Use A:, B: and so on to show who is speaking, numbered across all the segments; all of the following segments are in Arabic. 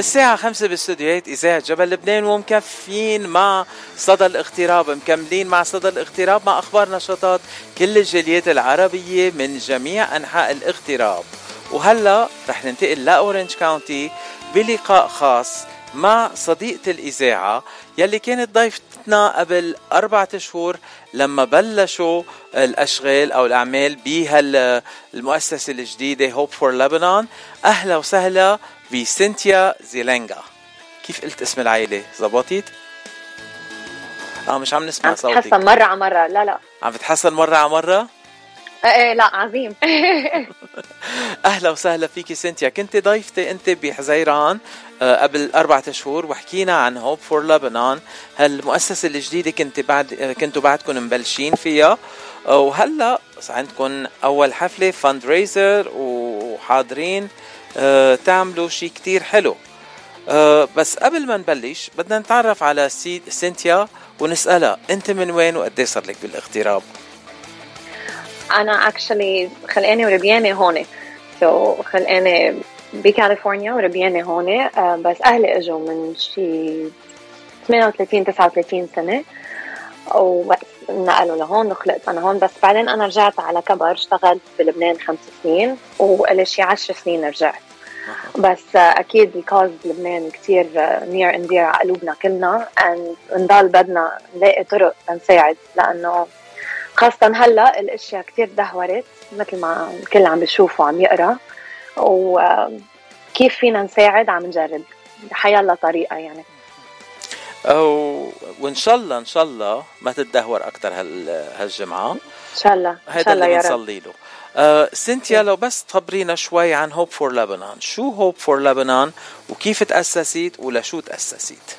A: الساعة خمسة باستديوهات إذاعة جبل لبنان ومكفين مع صدى الاغتراب مكملين مع صدى الاغتراب مع أخبار نشاطات كل الجاليات العربية من جميع أنحاء الاغتراب. وهلا رح ننتقل لأورنج كاونتي بلقاء خاص مع صديقة الإذاعة يلي كانت ضيفتنا قبل أربعة شهور لما بلشوا الأشغال أو الأعمال بهالمؤسسة الجديدة Hope for Lebanon أهلا وسهلا بسنتيا زيلينجا كيف قلت اسم العائلة زبطت؟ آه مش عم نسمع صوتك.
B: عم بتحسن مرة على مرة. لا لا.
A: عم بتحسن مرة على مرة؟
B: إيه, إيه، لا عظيم.
A: أهلا وسهلا فيكي سنتيا. كنت ضيفتي أنت بحزيران آه، قبل أربعة شهور وحكينا عن هوب فور لبنان هالمؤسسة الجديدة كنت بعد آه، كنتوا بعدكم مبلشين فيها؟ آه، وهلا عندكم أول حفلة fundraiser وحاضرين. تعملوا شيء كتير حلو. بس قبل ما نبلش بدنا نتعرف على سيد سنتيا ونسألها أنت من وين وقد صار لك بالاغتراب؟
B: أنا actually خلقاني وربيانة هون. so, خلقاني بكاليفورنيا وربيانة هون. آه، بس أهلي إجوا من شي 38 39 سنة. وبس نقلوا لهون وخلقت أنا هون بس بعدين أنا رجعت على كبر اشتغلت بلبنان خمس سنين وإلي شي 10 سنين رجعت. بس أكيد ال cause بلبنان كثير near and dear على قلوبنا كلنا نضل بدنا نلاقي طرق لنساعد لأنه خاصة هلأ الأشياء كثير دهورت مثل ما الكل عم بيشوف وعم يقرأ وكيف فينا نساعد؟ عم نجرب. حيلا طريقة يعني.
A: أو وإن شاء الله إن شاء الله ما تتدهور أكثر هالجمعة.
B: إن شاء الله
A: هذا اللي بنصلي له. آه سنتيا لو بس تخبرينا شوي عن Hope for Lebanon شو Hope for Lebanon وكيف تأسست ولشو تأسست؟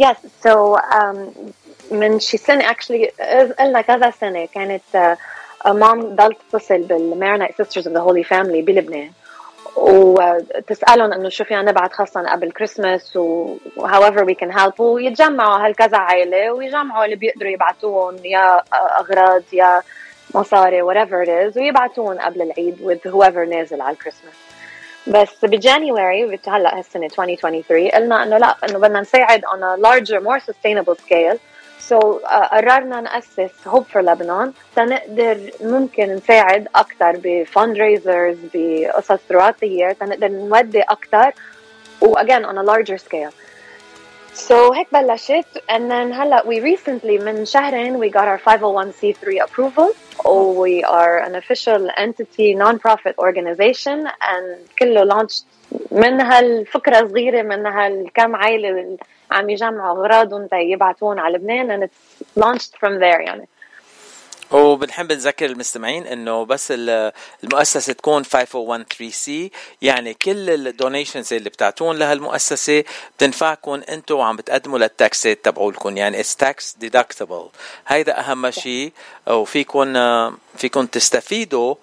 B: Yes, so um, من شي سنة actually قلنا كذا سنة كانت mom ضل تتصل بال Maronite Sisters of the Holy Family بلبنان. وتسألهم إنه شو فينا نبعث خاصه قبل كريسماس و however we can help. ويتجمعوا هالكذا عائله ويجمعوا اللي بيقدروا يبعثوهم يا أغراض يا مصاري whatever it is ويبعثوهم قبل العيد with whoever نازل على الكريسماس بس ب January هلأ هالسنة 2023 قلنا إنه لأ إنه بدنا نساعد on a larger more sustainable scale. سو so, uh, قررنا نأسس هوب فور لبنان تنقدر ممكن نساعد أكثر بفند ريزرز بقصص throughout the year تنقدر نودي أكثر و again on a larger scale So هيك بلشت and then هلا we recently من شهرين we got our 501c3 approval we are an official entity non-profit organization and كله launched من هالفكرة صغيرة من هالكم عائلة عم يجمعوا أغراضهم يبعثون على لبنان and it's launched from there يعني.
A: وبنحب نذكر المستمعين إنه بس المؤسسة تكون 5013C يعني كل ال donations اللي بتعطون لها المؤسسة بتنفعكم أنتم وعم بتقدموا لل taxات تبعولكم يعني it's tax deductible هيدا أهم شيء وفيكم فيكم تستفيدوا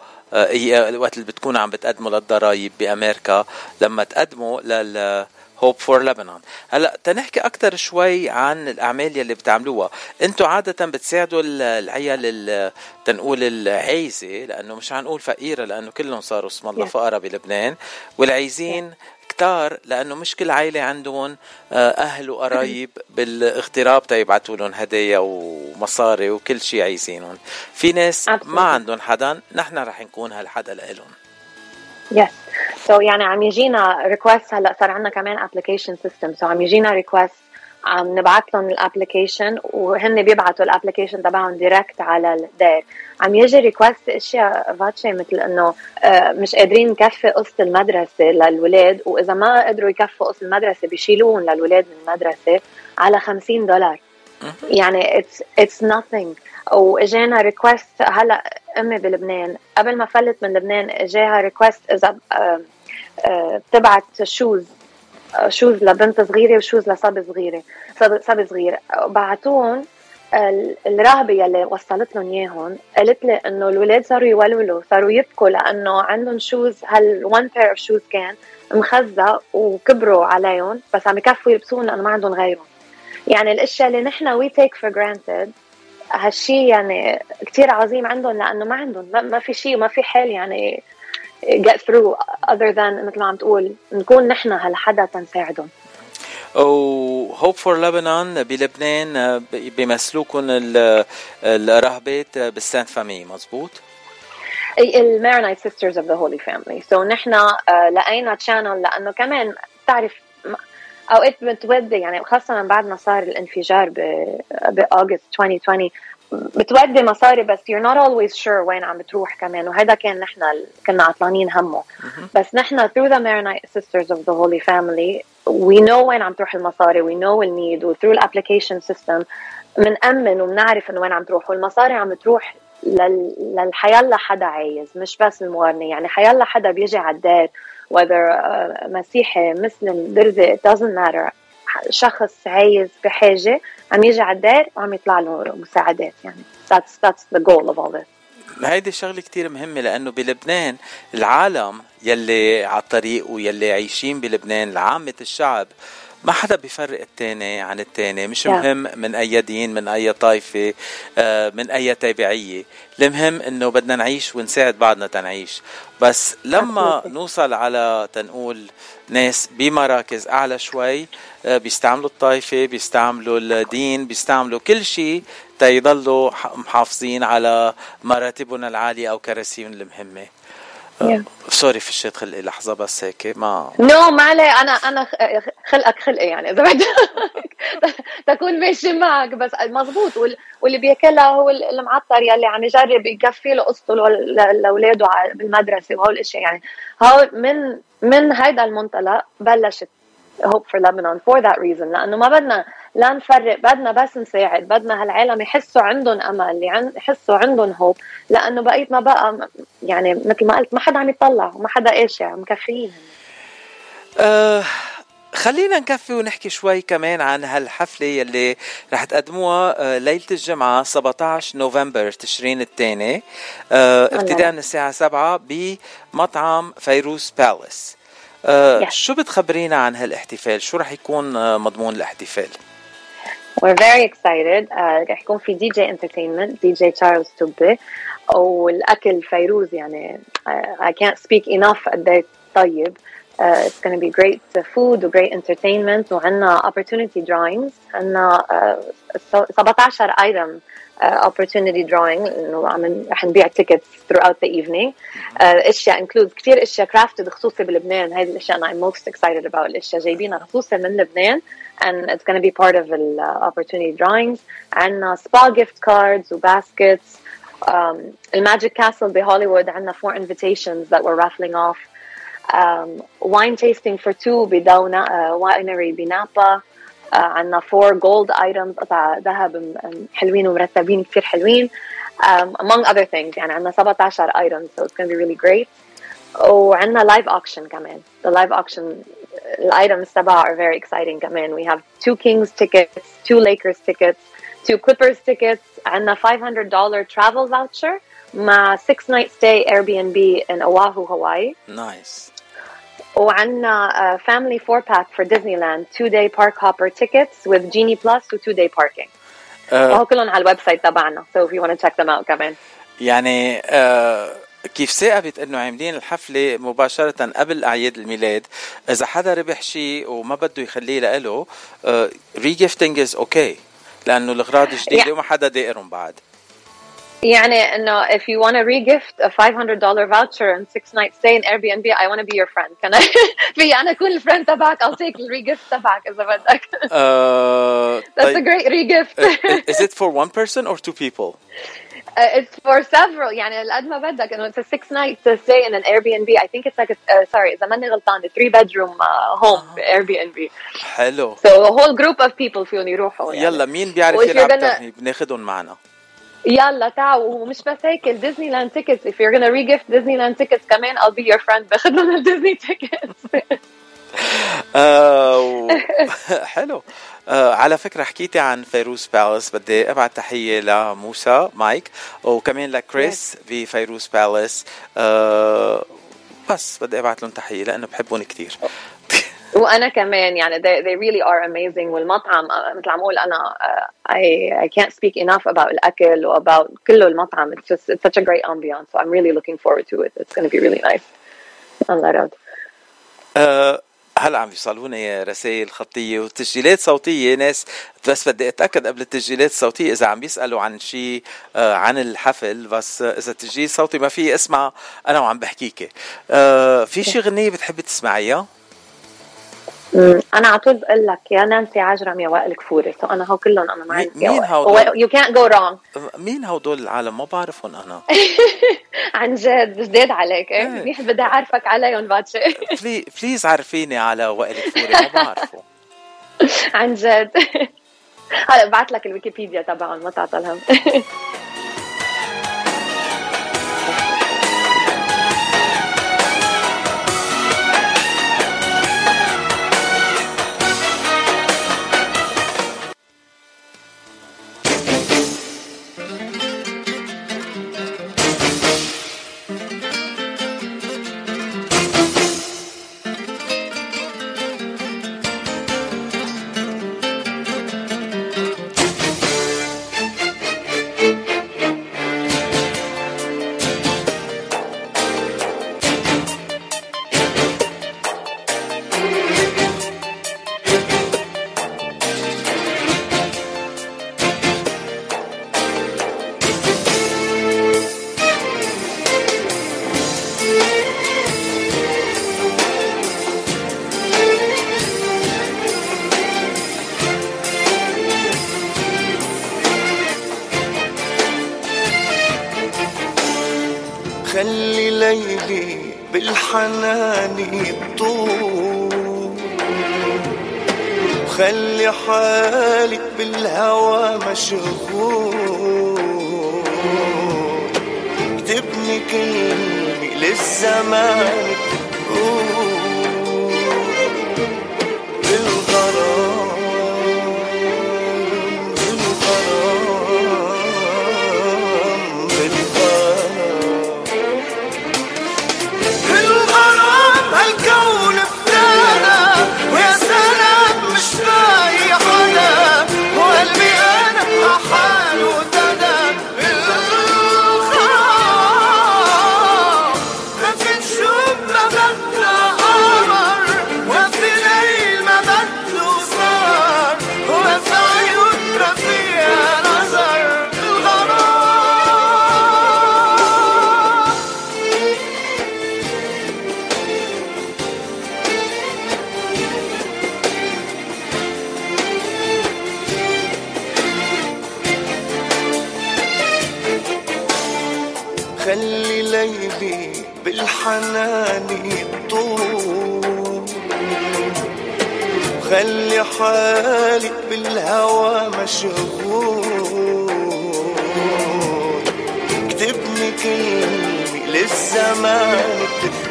A: وقت اللي بتكونوا عم بتقدموا للضرائب بأمريكا لما تقدموا لل Hope for Lebanon هلا تنحكي أكثر شوي عن الأعمال يلي بتعملوها. أنتم عادة بتساعدوا العيال تنقول العايزه لأنه مش حنقول فقيرة لأنه كلهم صاروا اسم الله فقراء بلبنان. والعايزين كتار لأنه مش كل عائله عندهم آه، أهل وقرايب بالاغتراب تيبعتوا لهم هدايا ومصاري وكل شيء عايزينهم. في ناس ما عندهم حدا نحن رح نكون هالحدا لإلهم.
B: Yes so يعني عم يجينا request هلا صار عندنا كمان application system so عم يجينا request عم نبعث لهم ال application وهن بيبعثوا ال application تبعهم direct على الدير عم يجي request أشياء فاتشي مثل إنه آه، مش قادرين نكفي قسط المدرسة للولاد وإذا ما قدروا يكفوا قسط المدرسة بيشيلوهم للولاد من المدرسة على 50 دولار. يعني it's it's nothing. واجانا request هلأ أمي بلبنان. قبل ما فلت من لبنان إجاها request إذا بتبعت shoes shoes لبنت صغيرة و shoes لصبي صغيرة. صبي صغير. بعتوهم الراهبه يلي وصلت لهم إياهم قالت لي إنه الولاد صاروا يولولوا صاروا يبكوا لأنه عندهم shoes هال one pair of shoes كان مخزق وكبروا عليهم بس عم يكفوا يلبسون لأنه ما عندهم غيرهم. يعني الأشياء اللي نحن we take for granted هالشيء يعني كثير عظيم عندهم لأنه ما عندهم ما في شيء ما في حال يعني get through other than مثل ما عم تقول نكون نحن هالحدا تنساعدهم
A: و Hope for Lebanon بلبنان بيمثلوكم الراهبات بال Sainte Famille مزبوط؟
B: ال Maronite Sisters of the Holy Family so نحن آه، لقينا channel لأنه كمان بتعرف أوقات بتودي يعني خاصة من بعد ما صار الانفجار ب August 2020 بتودي مصاري بس you're not always sure وين عم بتروح كمان. وهذا كان نحن كنا عطلانين همه. بس نحن through the Maronite Sisters of the Holy Family we know وين عم تروح المصاري we know ال need و through الابلكيشن سيستم بنأمن وبنعرف إنه وين عم تروح. والمصاري عم تروح لل... للحيالله حدا عايز مش بس الماروني يعني حيالله حدا بيجي على الدار whether uh, مسيحي مسلم درزي it doesn't matter. شخص عايز بحاجة عم يجي على الدار وعم يطلع له مساعدات يعني that's that's the goal of all this.
A: هيدي الشغله كتير مهمة لأنه بلبنان العالم يلي على الطريق ويلي عايشين بلبنان لعامة الشعب ما حدا بيفرق التاني عن التاني مش yeah. مهم من أي دين من أي طائفة آه، من أي تابعية. المهم إنه بدنا نعيش ونساعد بعضنا تنعيش. بس لما نوصل على تنقول ناس بمراكز أعلى شوي آه، بيستعملوا الطائفة بيستعملوا الدين بيستعملوا كل شيء تيضلوا محافظين على مراتبنا العالية أو كراسيهم المهمة. Sorry فشيت خلقي لحظة بس هيك ما
B: no, ما عليه أنا أنا خلقك خلقي يعني إذا بدك تكون ماشي معك بس مزبوط. واللي بياكلها هو المعطر يلي عم يجرب يكفي له قصته لأولاده بالمدرسة وهول الأشياء يعني. هو من من هيدا المنطلق بلشت Hope for Lebanon for that reason لأنه ما بدنا لا نفرق بدنا بس نساعد بدنا هالعالم يحسوا عندهم امل يحسوا عندهم هوب لأنه بقيتنا بقى يعني مثل ما قلت ما حدا عم يطلع وما حدا قاشع مكفيين.
A: أه خلينا نكفي ونحكي شوي كمان عن هالحفلة يلي رح تقدموها آه، ليلة الجمعة 17 نوفمبر تشرين الثاني أه ابتداء من الساعة 7 بمطعم فيروز بالاس yes. شو بتخبرينا عن هالاحتفال؟ شو رح يكون آه، مضمون الاحتفال؟
B: We're very excited uh, رح يكون في دي جي entertainment دي جي تشارلز توبي والأكل فيروز يعني I can't speak enough قد إيه طيب uh, it's going to be great food و great entertainment وعندنا opportunity drawings عندنا uh, 17 item uh, opportunity drawing انه عم رح نبيع tickets throughout the evening uh, اشياء include كثير اشياء crafted خصوصي بلبنان هذه الاشياء انا I'm most excited about الاشياء جايبينها خصوصي من لبنان and it's going to be part of the uh, opportunity drawings and uh, spa gift cards or baskets um, Magic Castle Hollywood, and the four invitations that we're raffling off um, wine tasting for two بدونا uh, winery بنابا uh, عندنا four gold items قطع ذهب حلوين ومرتبين كثير حلوين um, among other things يعني عندنا 17 items so it's going to be really great وعندنا live auction كمان the live auction items تبعها are very exciting كمان we have two Kings tickets two Lakers tickets two Clippers tickets عندنا $500 travel voucher مع 6 night stay Airbnb in Oahu Hawaii
A: nice
B: وعندنا uh, family four pack for Disneyland two day park hopper tickets with Genie Plus و two day parking. uh, وهو كلهم على الويب سايت تبعنا so if you want to check them out كمان.
A: يعني uh, كيف ثاقبت إنه عاملين الحفلة مباشرة قبل أعياد الميلاد؟ إذا حدا ربح شيء وما بده يخليه لإله ريجيفتنج از أوكي لأنه الأغراض جديده وما حدا دائرهم بعد.
B: يعني انه if you want to regift a $500 voucher and six night stay in Airbnb I want to be your friend can I في انا اكون الفريند تبعك I'll take الريجيفت تبعك اذا بدك uh, That's a great regift
A: Is it for one person or two people
B: Uh, it's for several يعني قد ما بدك انه it's a six night stay in an Airbnb I think it's like a, uh, sorry اذا ماني غلطان a three bedroom uh, home uh, Airbnb
A: حلو
B: so a whole group of people فيهم يروحوا
A: يعني. يلا مين بيعرف يلعب gonna... بناخذهم معنا
B: يلا تعالوا. ومش بس هيك الديزني لاند تيكتس if you're gonna regift Disney Land tickets كمان I'll be your friend. باخذ لهم الديزني تيكتس
A: حلو. آه على فكرة حكيتي عن فيروز بالاس بدي ابعت تحية لموسى مايك وكمان لكريس في فيروز بالاس آه بس بدي ابعت لهم تحية لأنه بحبهم كثير
B: وأنا كمان يعني they, they really are amazing. والمطعم مثل عم أقول أنا uh, I I can't speak enough about الأكل و about كله المطعم. It's just it's such a great ambiance. So I'm really looking forward to it. It's going to be really nice.
C: الله راد
A: أه هلا عم يوصلوني رسائل خطية وتسجيلات صوتية. ناس بس بدي أتأكد قبل التسجيلات الصوتية إذا عم بيسالوا عن شيء آه عن الحفل. بس إذا التسجيل صوتي ما في اسمع أنا وعم بحكيكي آه في شي غنية بتحبي تسمعيها؟
C: أنا على طول بقول لك يا نانسي عجرم يا وائل كفوري. سو أنا هو كلهم أنا معي
A: مين هودول
C: يو كانت جو رونج
A: مين هودول العالم؟ ما بعرفهم أنا.
C: عن جد جداد عليك. إيه. منيح بدي أعرفك عليهم باتشي.
A: بليز عرفيني على وائل كفوري. ما بعرفه.
C: عن جد. هلا بعت لك الويكيبيديا تبعهم ما تعطل وخلي حالك بالهوى مشغول. اكتبني كلمة للزمان تقول. وخلي حالي بالهوى مشغول. كتبني كلمة للزمان بتبقى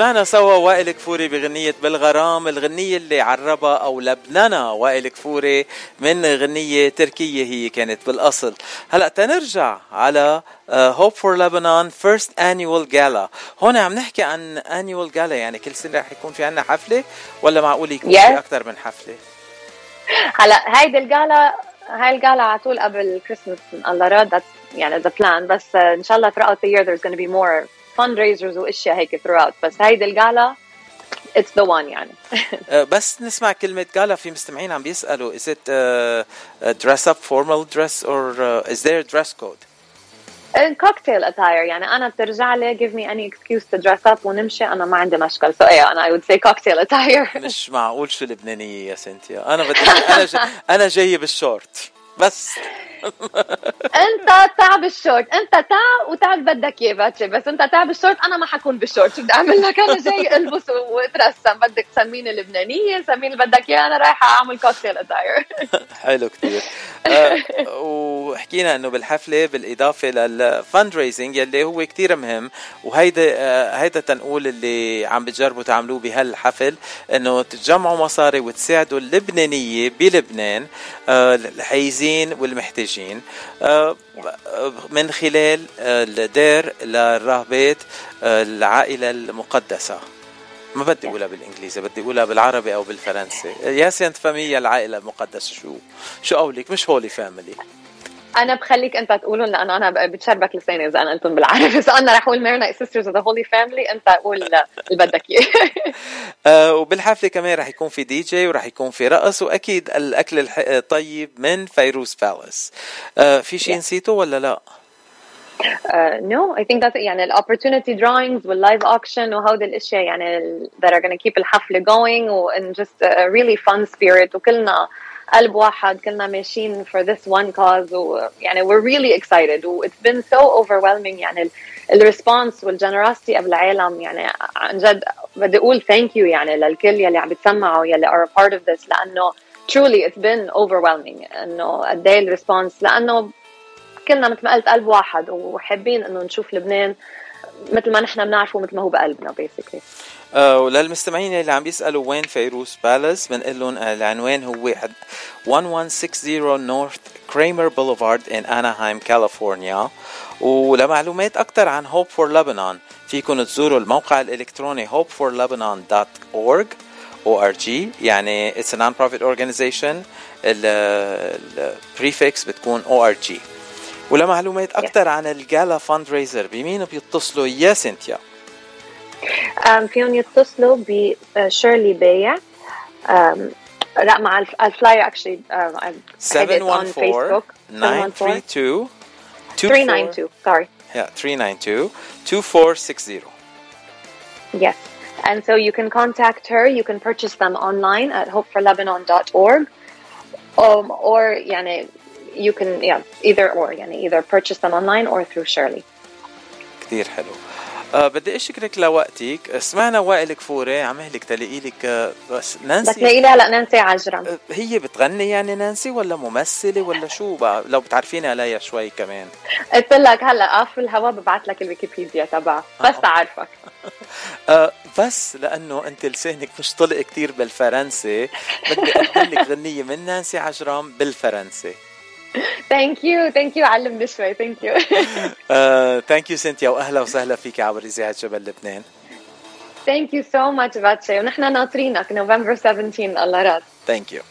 A: سمعنا سوا وائل كفوري بغنية بالغرام الغنية اللي عربها أو لبننا وائل كفوري من غنية تركية هي كانت بالأصل. هلأ تنرجع على هوب فور لبنان first annual gala هون عم نحكي عن annual gala يعني كل سنة رح يكون في عنا حفلة؟ ولا معقول يكون yes. في أكثر من حفلة؟
B: هلأ هيدي ال gala هاي ال gala على طول قبل كريسماس الله راد يعني the plan بس إن شاء الله throughout the year there's going to be more fundraisers وأشياء هيك throughout. بس هيدي ال gala it's the one يعني.
A: بس نسمع كلمة جالا في مستمعين عم بيسألوا is it uh, dress up formal dress or uh, is there a dress code?
B: Cocktail attire يعني أنا بترجع لي give me any excuse to dress up ونمشي أنا ما عندي مشكل so إيه أنا I would say cocktail attire.
A: مش معقول شو لبنانية يا سنتيا أنا بدي أنا جاي أنا جاي بالشورت. بس.
B: انت تعب الشورت. انت تعب وتعب بدك إياه باتشي. بس انت تعب الشورت أنا ما حكون بالشورت. شو بدي أعمل؟ لك أنا جاي ألبس وأترسم. بدك تسميني لبنانية سميني اللي بدك اياه أنا رايحة أعمل كوكتيل اتاير
A: حلو كثير آه وحكينا إنه بالحفلة بالإضافة للفند ريزنج يلي هو كثير مهم وهيدا آه هيدا تنقول اللي عم بتجربوا تعملوه بهالحفل إنه تجمعوا مصاري وتساعدوا اللبنانية بلبنان آه الحيزين والمحتاجين آه من خلال الدير للراهبات العائلة المقدسة. ما بدي أقولها بالإنجليزي بدي أقولها بالعربي أو بالفرنسي. يا sainte famille يا العائلة المقدسة شو؟ شو قولك؟ مش Holy Family
B: أنا بخليك أنت تقولهم لأنه أنا بتشربك لساني إذا أنا قلتهم بالعربي. بس أنا رح أقول ميرنا Sisters of the Holy Family أنت قول اللي بدك
A: إياه. وبالحفله كمان رح يكون في دي جي ورح يكون في رقص وأكيد الأكل الطيب من فيروز بالاس uh, في شيء نسيته ولا لا؟
B: Uh, no, I think that's يعني ال opportunity drawings وال live auction وهودي الأشياء يعني that are to keep الحفلة going و and just a really fun spirit وكلنا قلب واحد كلنا ماشيين for this one cause ويعني we're really excited و it's been so overwhelming يعني ال response وال generosity of العالم يعني عن جد بدي أقول thank you يعني للكل يلي عم بتسمعوا يلي are a part of this لأنه truly it's been overwhelming إنه قد إيه ال response لأنه كلنا مثل ما قلت قلب واحد وحابين إنه نشوف لبنان مثل ما نحن بنعرفه مثل ما هو بقلبنا basically
A: آه وللمستمعين اللي عم بيسألوا وين فيروز بالاس بنقول لهم العنوان هو 1160 نورث كريمر بوليفارد ان اناهايم كاليفورنيا ولمعلومات أكثر عن هوب فور لبنان فيكم تزوروا الموقع الإلكتروني hopeforlebanon.org ORG يعني it's a non-profit organization ال prefix بتكون ORG ولمعلومات أكثر عن ال gala fundraiser بمين بيتصلوا؟ يا سينتيا؟
B: um, فيهم يتصلوا بشيرلي بايع لا مع الفلاير اكشلي
A: 714 932
B: 392 sorry
A: yeah 392 2460
B: yes and so you can contact her you can purchase them online at hopeforlebanon.org um, or يعني you can yeah either or يعني either purchase them online or through Shirley
A: كثير حلو أه بدي أشكرك لوقتك. سمعنا وائل كفوري عم أهلك تلاقي لك أه، بس نانسي.
B: بتلاقي لها هلا نانسي عجرم.
A: أه، هي بتغني يعني نانسي ولا ممثلة ولا شو؟ بقى لو بتعرفيني عليها شوي كمان.
B: قلت لك هلا off الهوا ببعث لك الويكيبيديا تبعها. بس تعرفك
A: أه بس لأنه أنت لسانك مش طلق كثير بالفرنسي بدي أقدم لك غنية من نانسي عجرم بالفرنسي.
B: thank you thank you علمني شوي thank you
A: thank you سينتيا وأهلا وسهلا فيك عبر إذاعة جبل لبنان.
B: thank you so much باتشي ونحن ناطرينك نوفمبر 17 الله راد
A: thank you